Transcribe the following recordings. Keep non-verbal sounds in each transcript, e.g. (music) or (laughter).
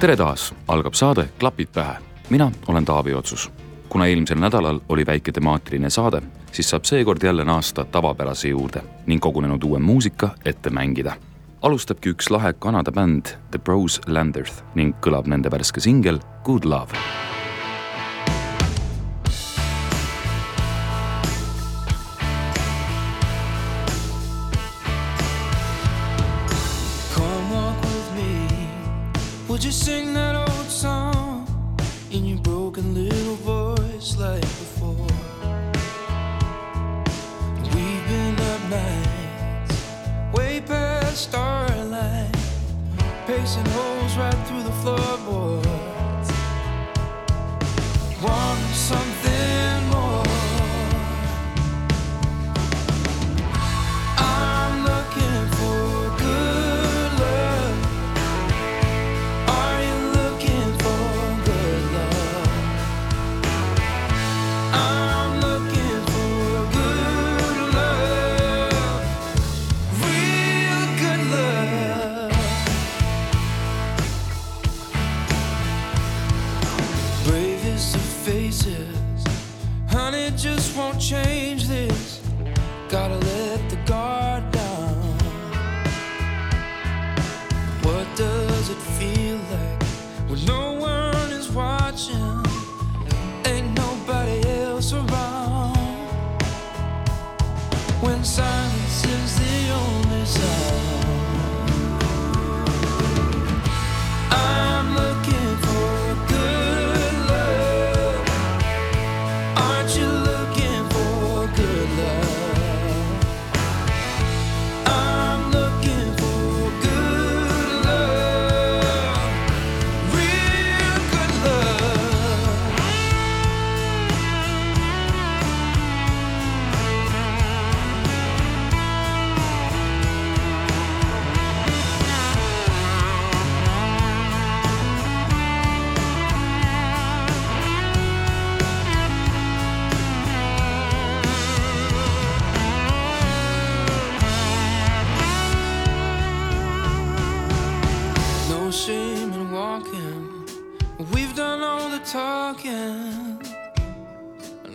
Tere taas, algab saade Klapid pähe. mina olen Taavi Otsus. kuna eelmisel nädalal oli väike temaatiline saade, siis saab seekord jälle naasta tavapärase juurde ning kogunenud uue muusika ette mängida. alustabki üks lahe Kanada bänd The Bros Landers ning kõlab nende värske singel Good Love pacing holes right through the floorboards.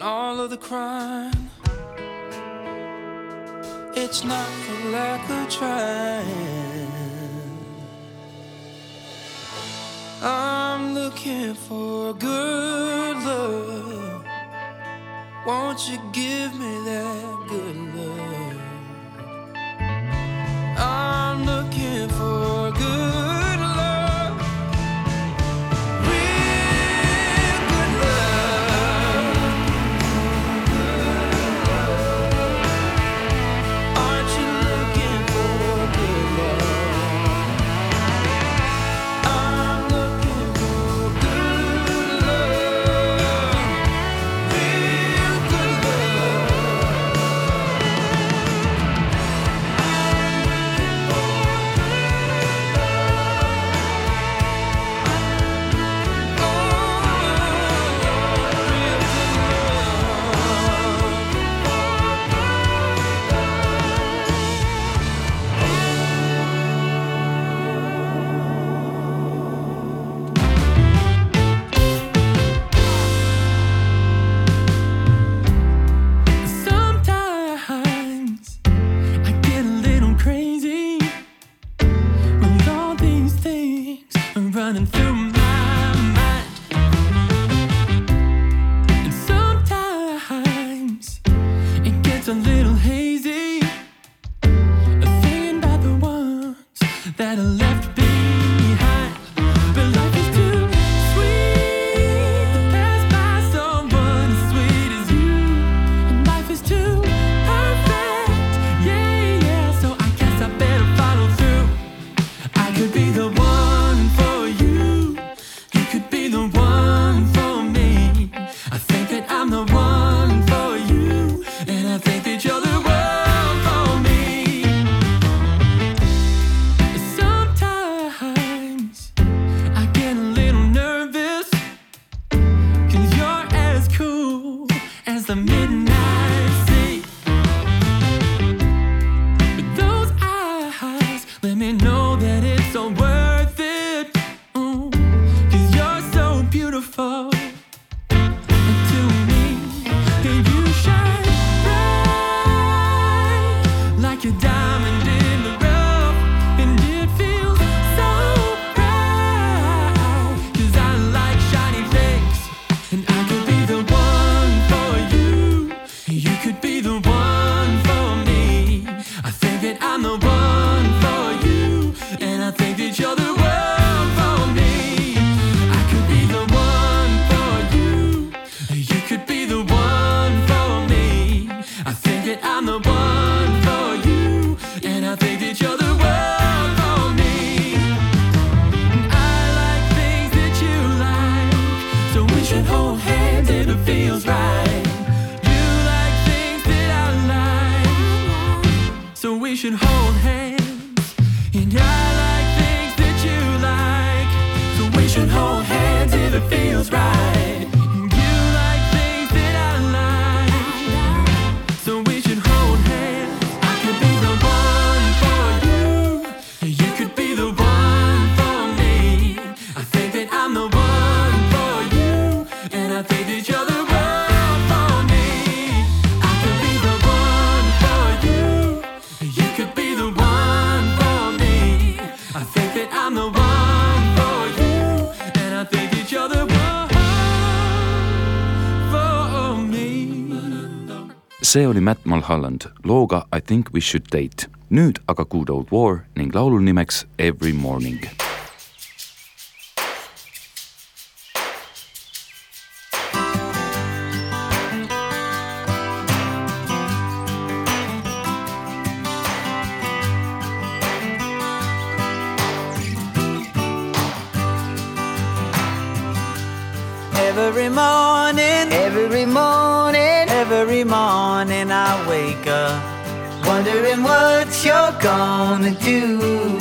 And all of the crying. It's not for lack of trying. I'm looking for good love. Won't you give me that good love? That are left Mulholland looga I think we should date. nüüd aga Good Old War ning laulul nimeks Every Morning gonna do.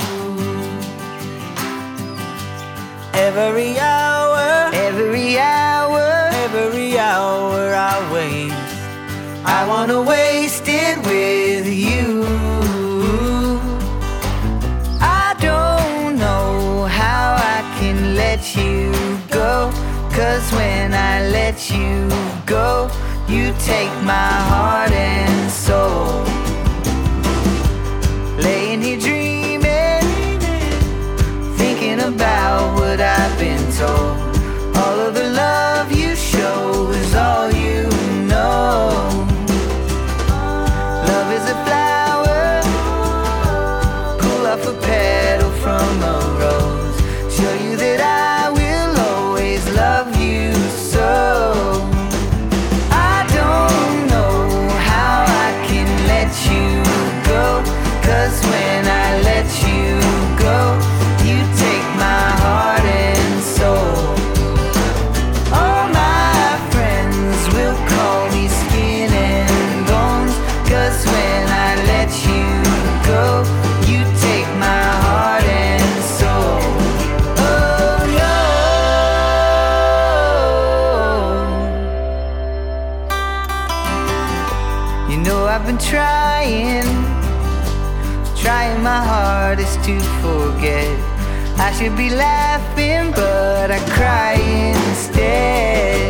Every hour, every hour, every hour I waste, I wanna waste it with you. I don't know how I can let you go, cause when I let you go, you take my heart and soul. forget. I should be laughing, but I cry instead.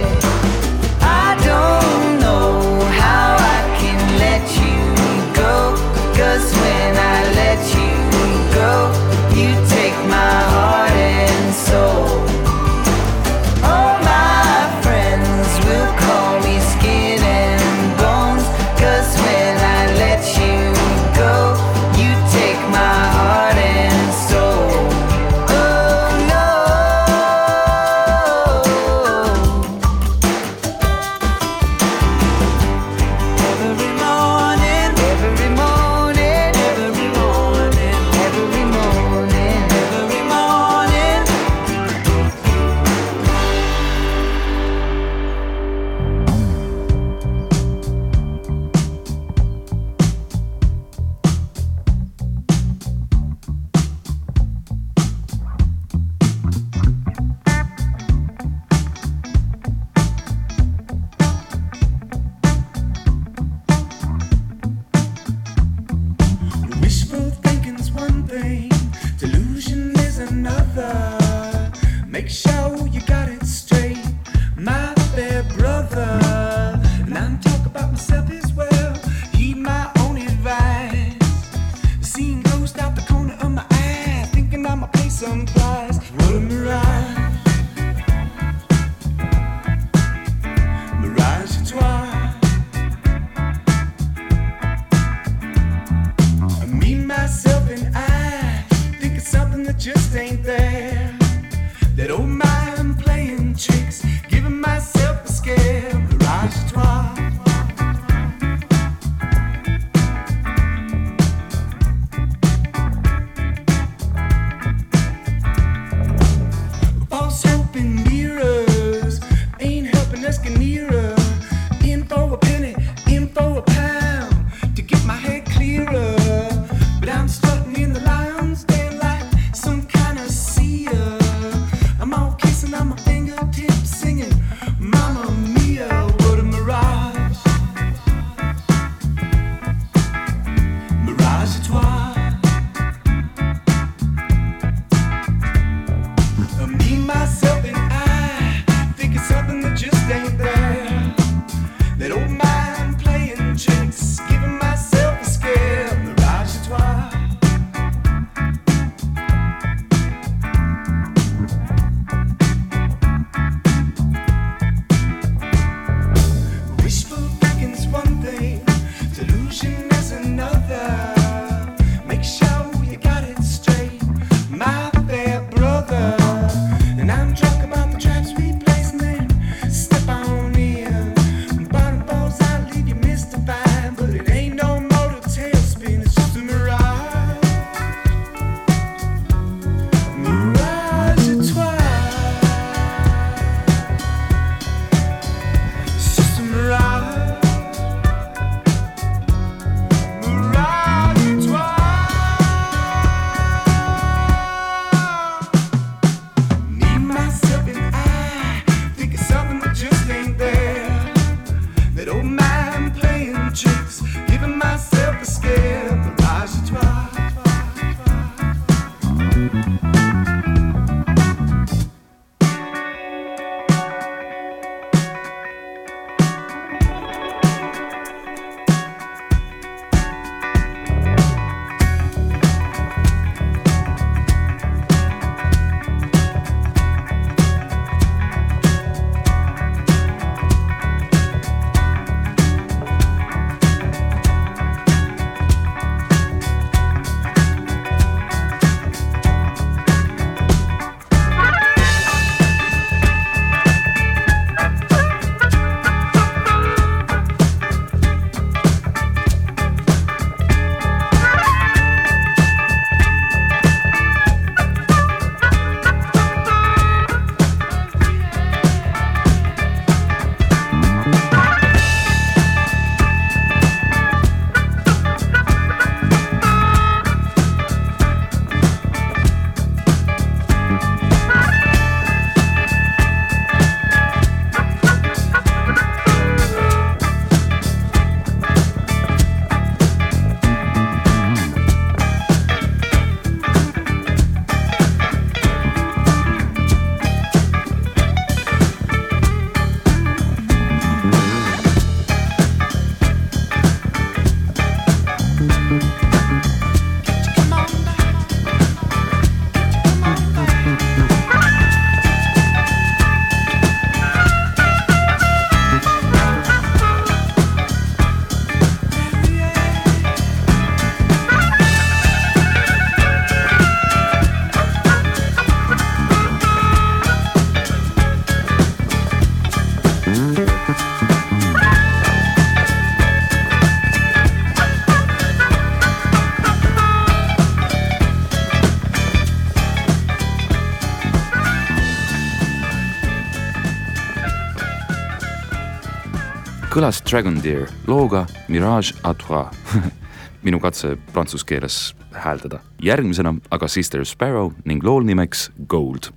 kõlas Dragon Deer looga Mirage à trois (laughs) minu katse prantsuse keeles hääldada. järgmisena aga Sister Sparrow ning lool nimeks Gold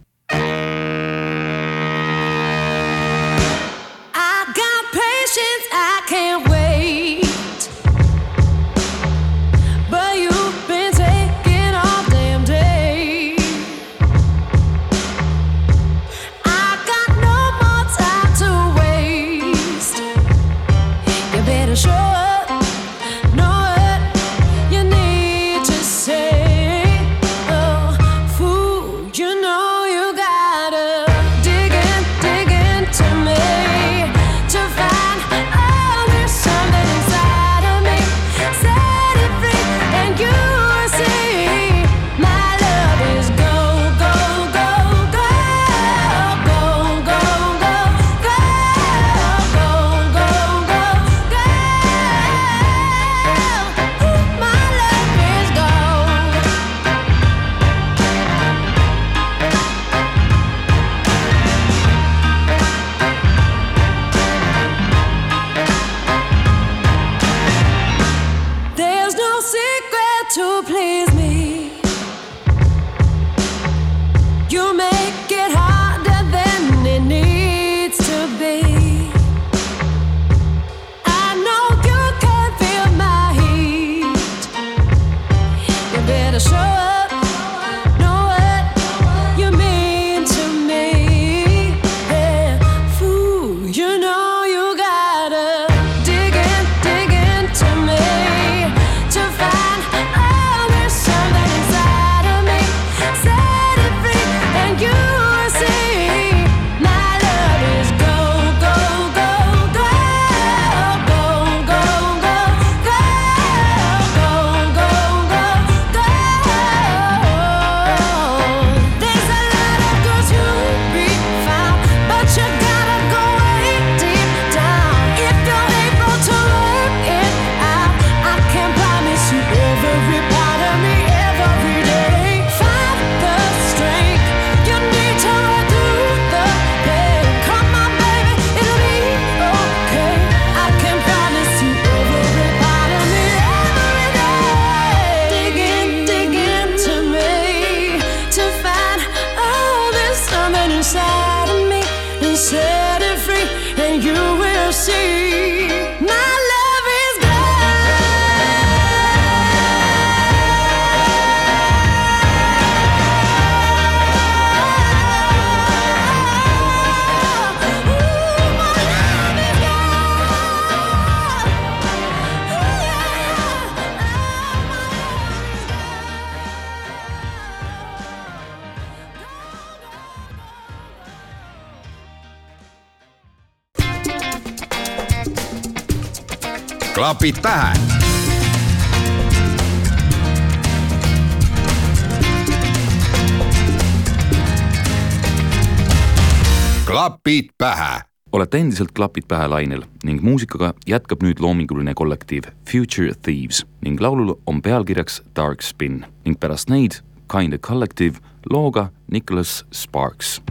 klapid pähe. klapid pähe. olete endiselt klapid pähe lainel ning muusikaga jätkab nüüd loominguline kollektiiv Future Thieves ning laulul on pealkirjaks Dark Spin ning pärast neid Kinda Collective looga Nicholas Sparks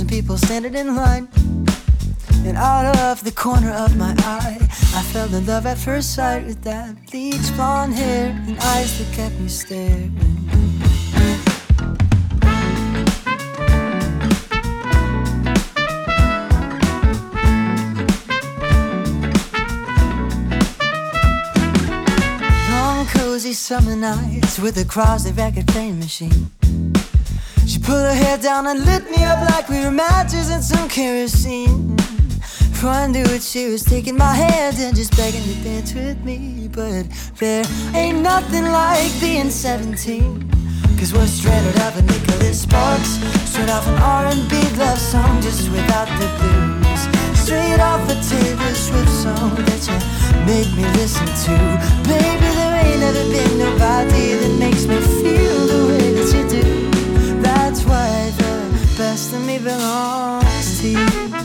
and people standing in line. And out of the corner of my eye, I fell in love at first sight with that bleach blonde hair and eyes that kept me staring. Long cozy summer nights with a Crosley record playing machine. Put her hair down and lit me up like we were matches and some kerosene. Before I knew it, she was taking my hand and just begging to dance with me. But there ain't nothing like being 17. Cause we're straight out of a Nicholas Sparks, straight off an R&B love song just without the blues. Straight off a Taylor Swift song that you made me listen to. Baby, there ain't never been nobody that makes me feel the way me belongs to you.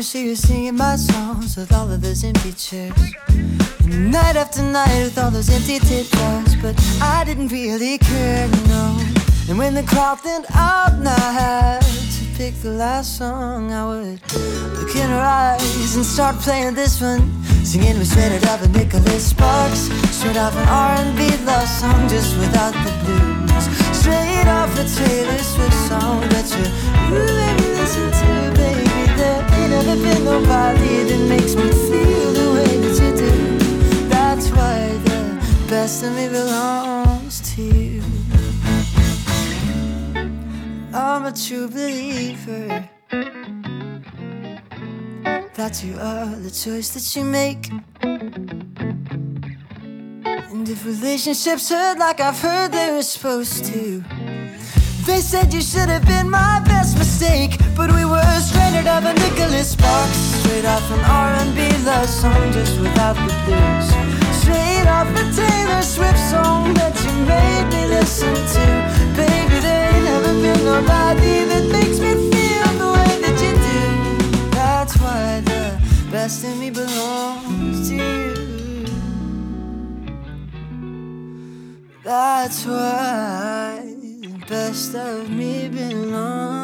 She was singing my songs with all of those empty chairs. And night after night with all those empty jars. But I didn't really care, no. And when the crowd thinned out and pick the last song, I would look in her eyes and start playing this one. Singing with straight out of Nicholas Sparks, straight off an R&B love song, just without the blues. Straight off a Taylor Swift song that you really listen to, baby. There ain't never been nobody that makes me feel the way that you do. That's why the best of me belongs to you. I'm a true believer that you are the choice that you make. And if relationships hurt like I've heard they were supposed to, they said you should have been my best mistake. But we were out of a Nicholas Sparks, straight off an R&B love song just without the blues. Straight off a Taylor Swift song That's why the best of me belongs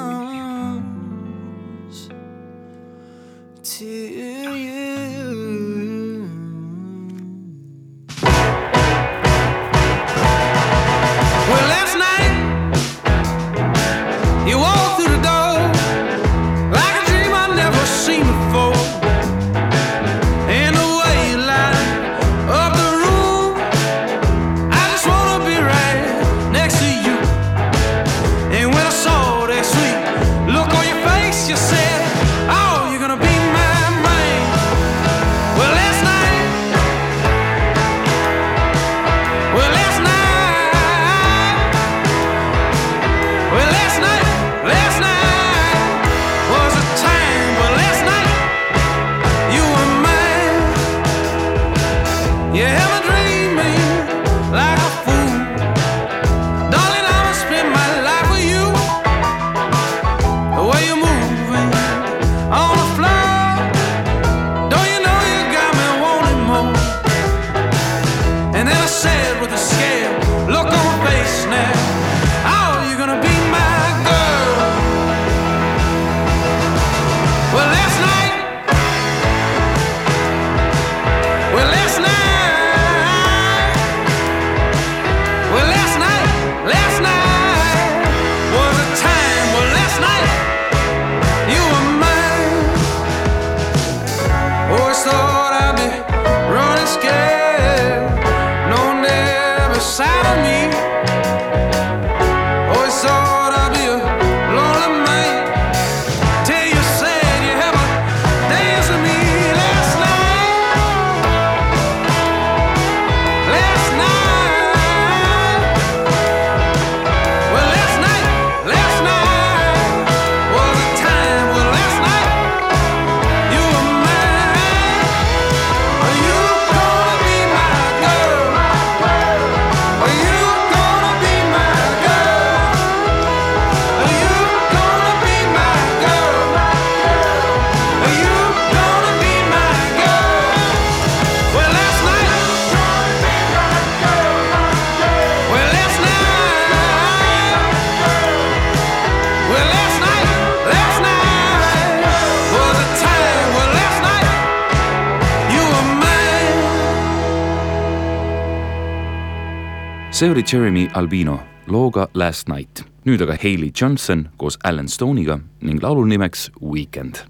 see oli Jeremy Albino looga Last Night, nüüd aga Haley Johnson koos Alan Stone'iga ning laulu nimeks Weekend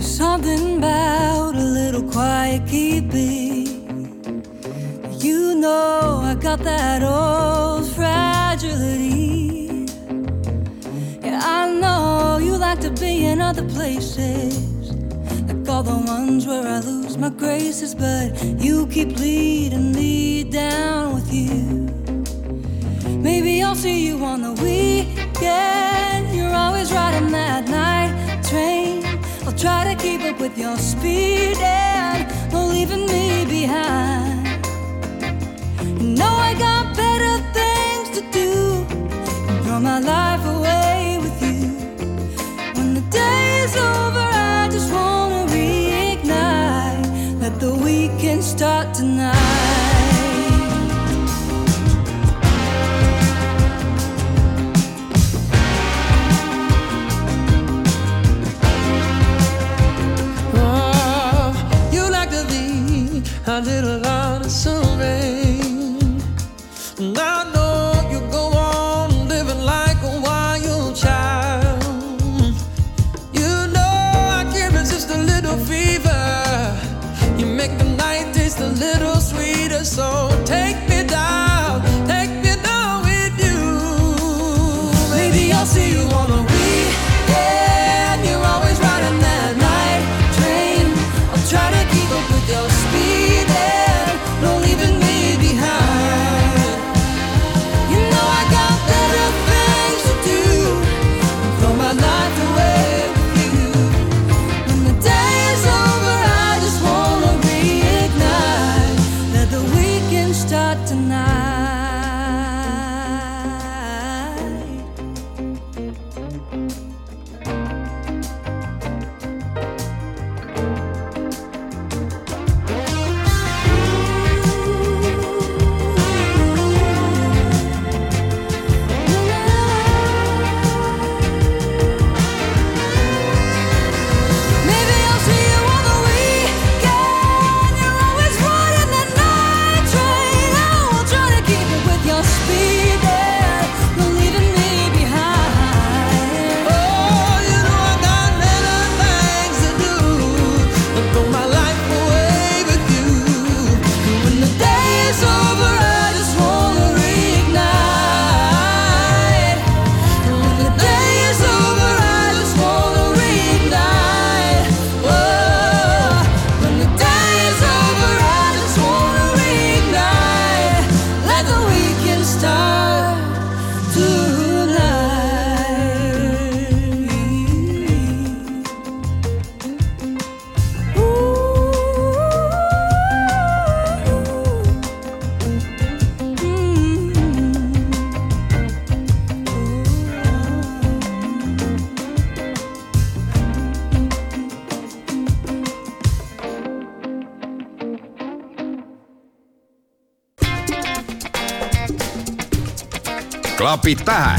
something about a little quiet keeping. You know I got that all. places, like all the ones where I lose my graces. But you keep leading me down with you. Maybe I'll see you on the weekend. You're always riding that night train. I'll try to keep up with your speed and no leaving me behind. You know I got. klapid pähe.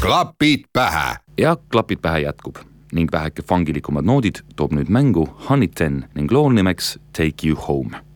klapid pähe. ja klapid pähe jätkub ning väheke fangilikumad noodid toob nüüd mängu Honey Ten ning loo nimeks Take You Home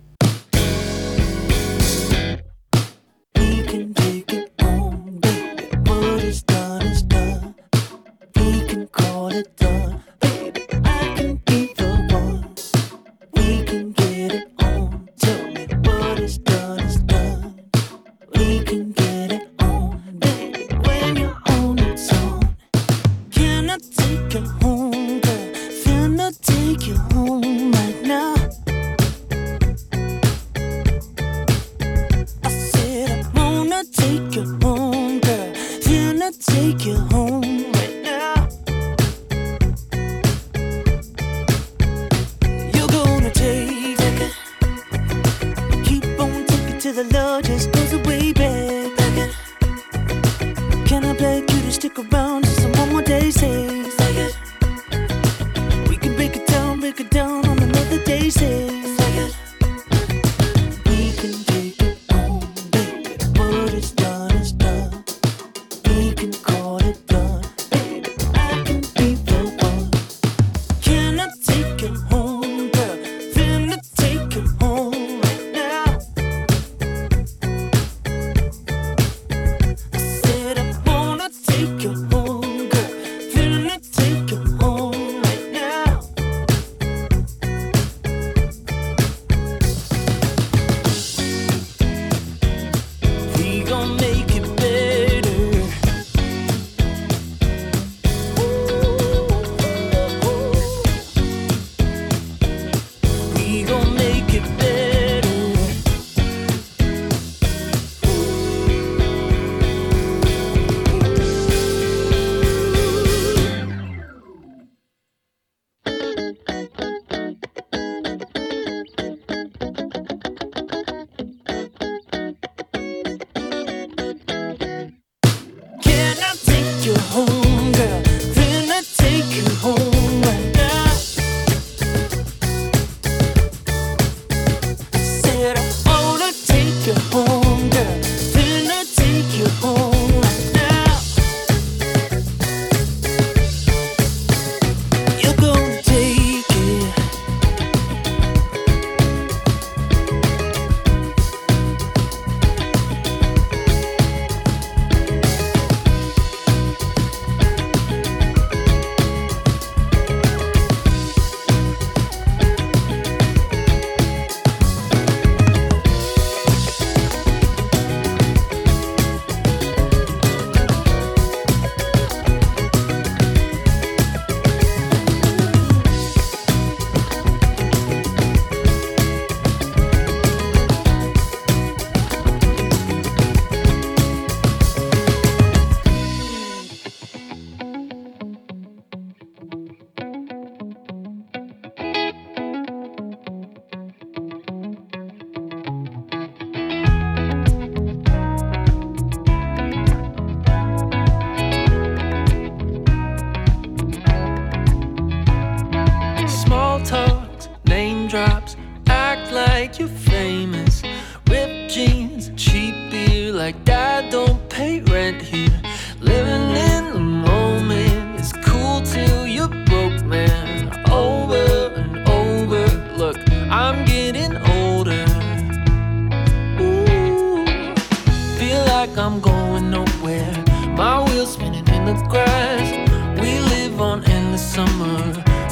Can I beg you to stick around just one more day, say?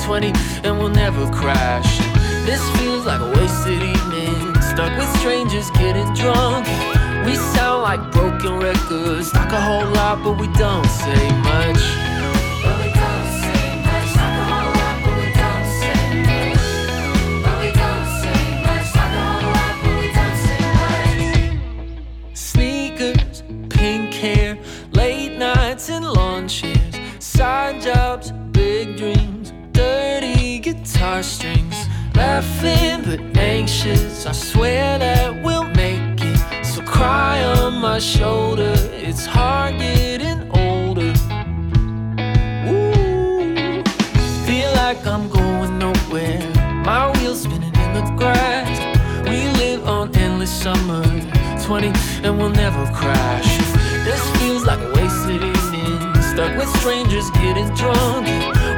20 and we'll never crash. This feels like a wasted evening. Stuck with strangers getting drunk. We sound like broken records. Talk a whole lot, but we don't say much. I swear that we'll make it. So cry on my shoulder. It's hard getting older. Ooh, feel like I'm going nowhere. My wheels spinning in the grass. We live on endless summer 20 and we'll never crash. This feels like a wasted evening. Stuck with strangers getting drunk.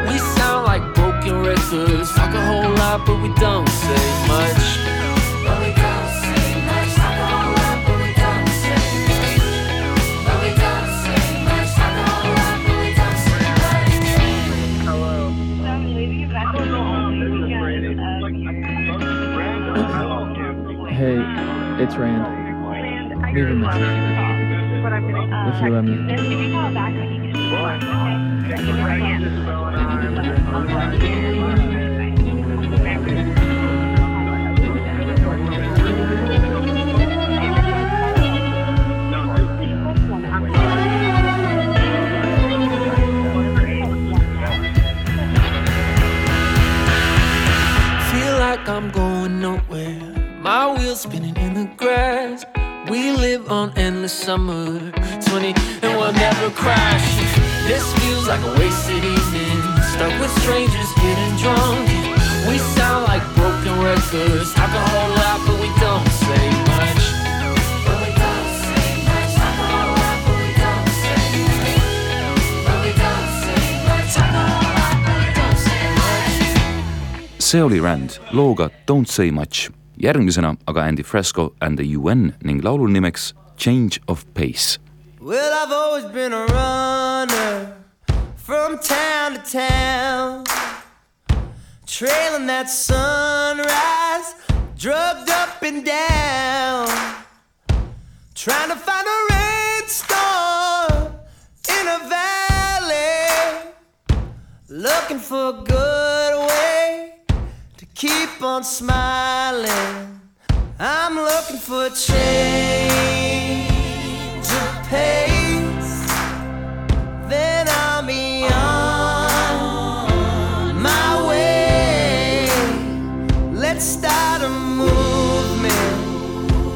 We sound like broken records. Talk a whole lot, but we don't say much. Leave a message. If you let me. Feel see oli Rand looga Don't say much. järgmisena aga Andy Frasco and the UN ning laulu nimeks Change of Pace. Well, I've always been a runner from town to town, trailing that sunrise, drugged up and down, trying to find a rainstorm in a valley, looking for good keep on smiling. I'm looking for a change of pace. Then I'll be on my way. Let's start a movement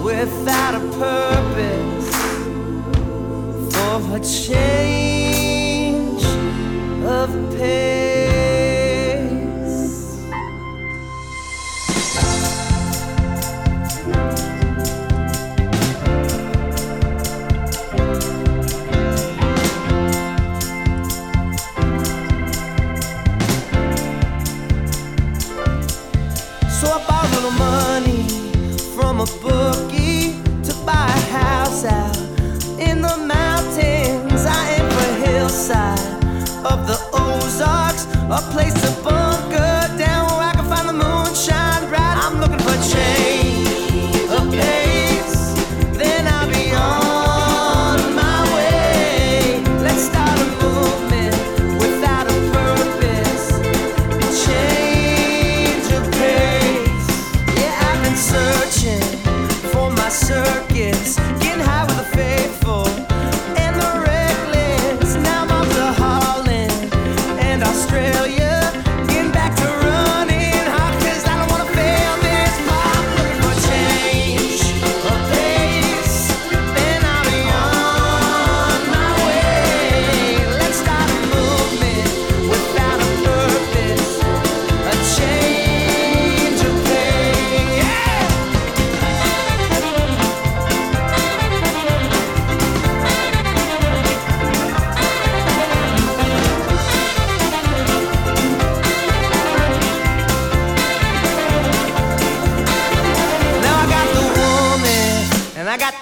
without a purpose for a change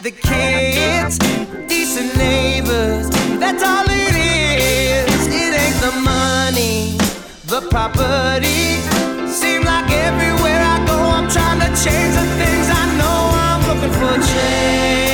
the kids, decent neighbors. That's all it is. It ain't the money, the property. Seem like everywhere I go, I'm trying to change the things I know. I'm looking for change.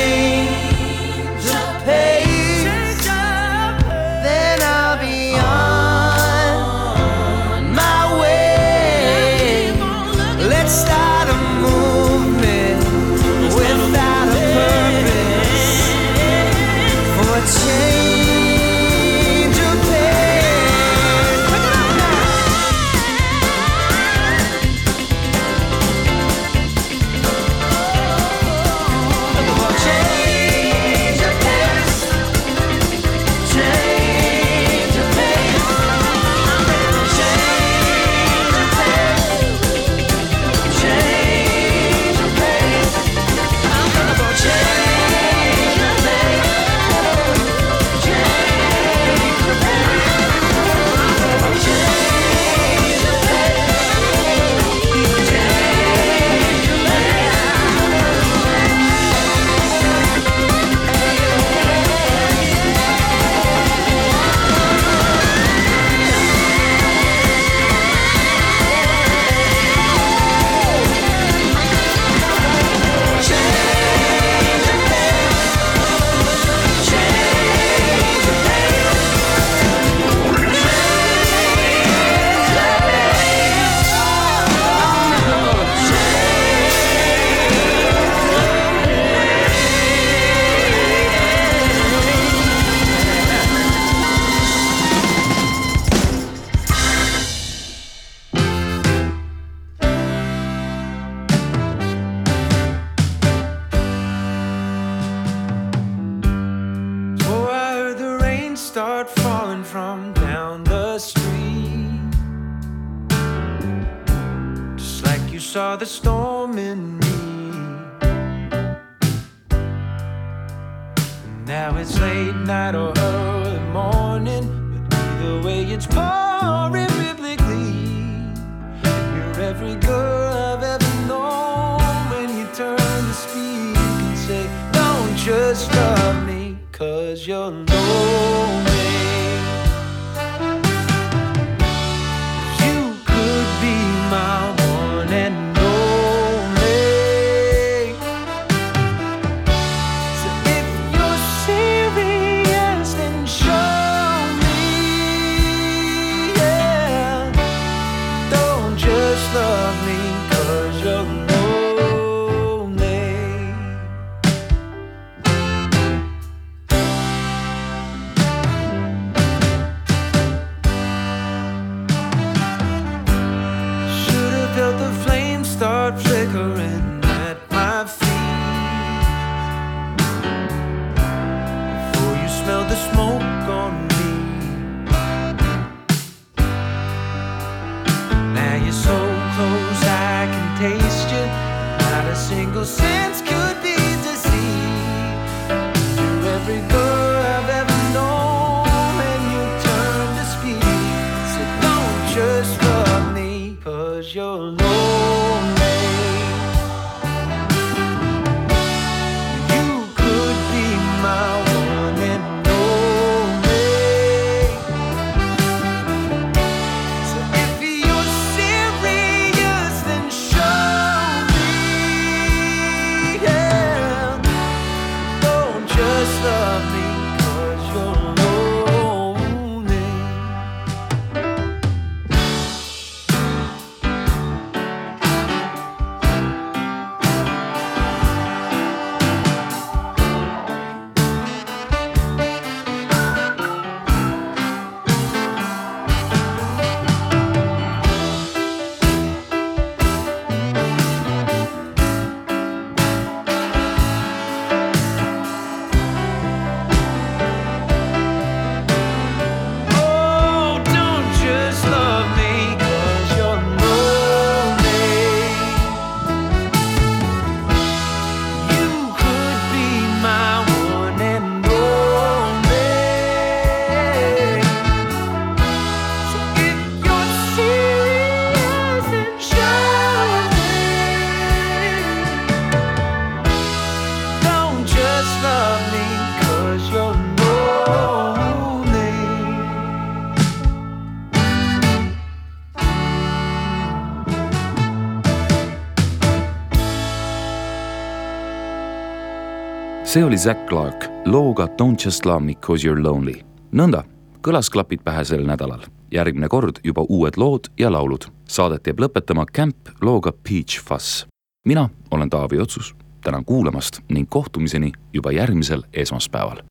See oli Zack Clark looga Don't just love me cause you are lonely. nõnda kõlas klapid pähe sel nädalal. järgmine kord juba uued lood ja laulud. Saadet jääb lõpetama Camp looga Peach Fuzz. mina olen Taavi Otsus, tänan kuulamast ning kohtumiseni juba järgmisel esmaspäeval.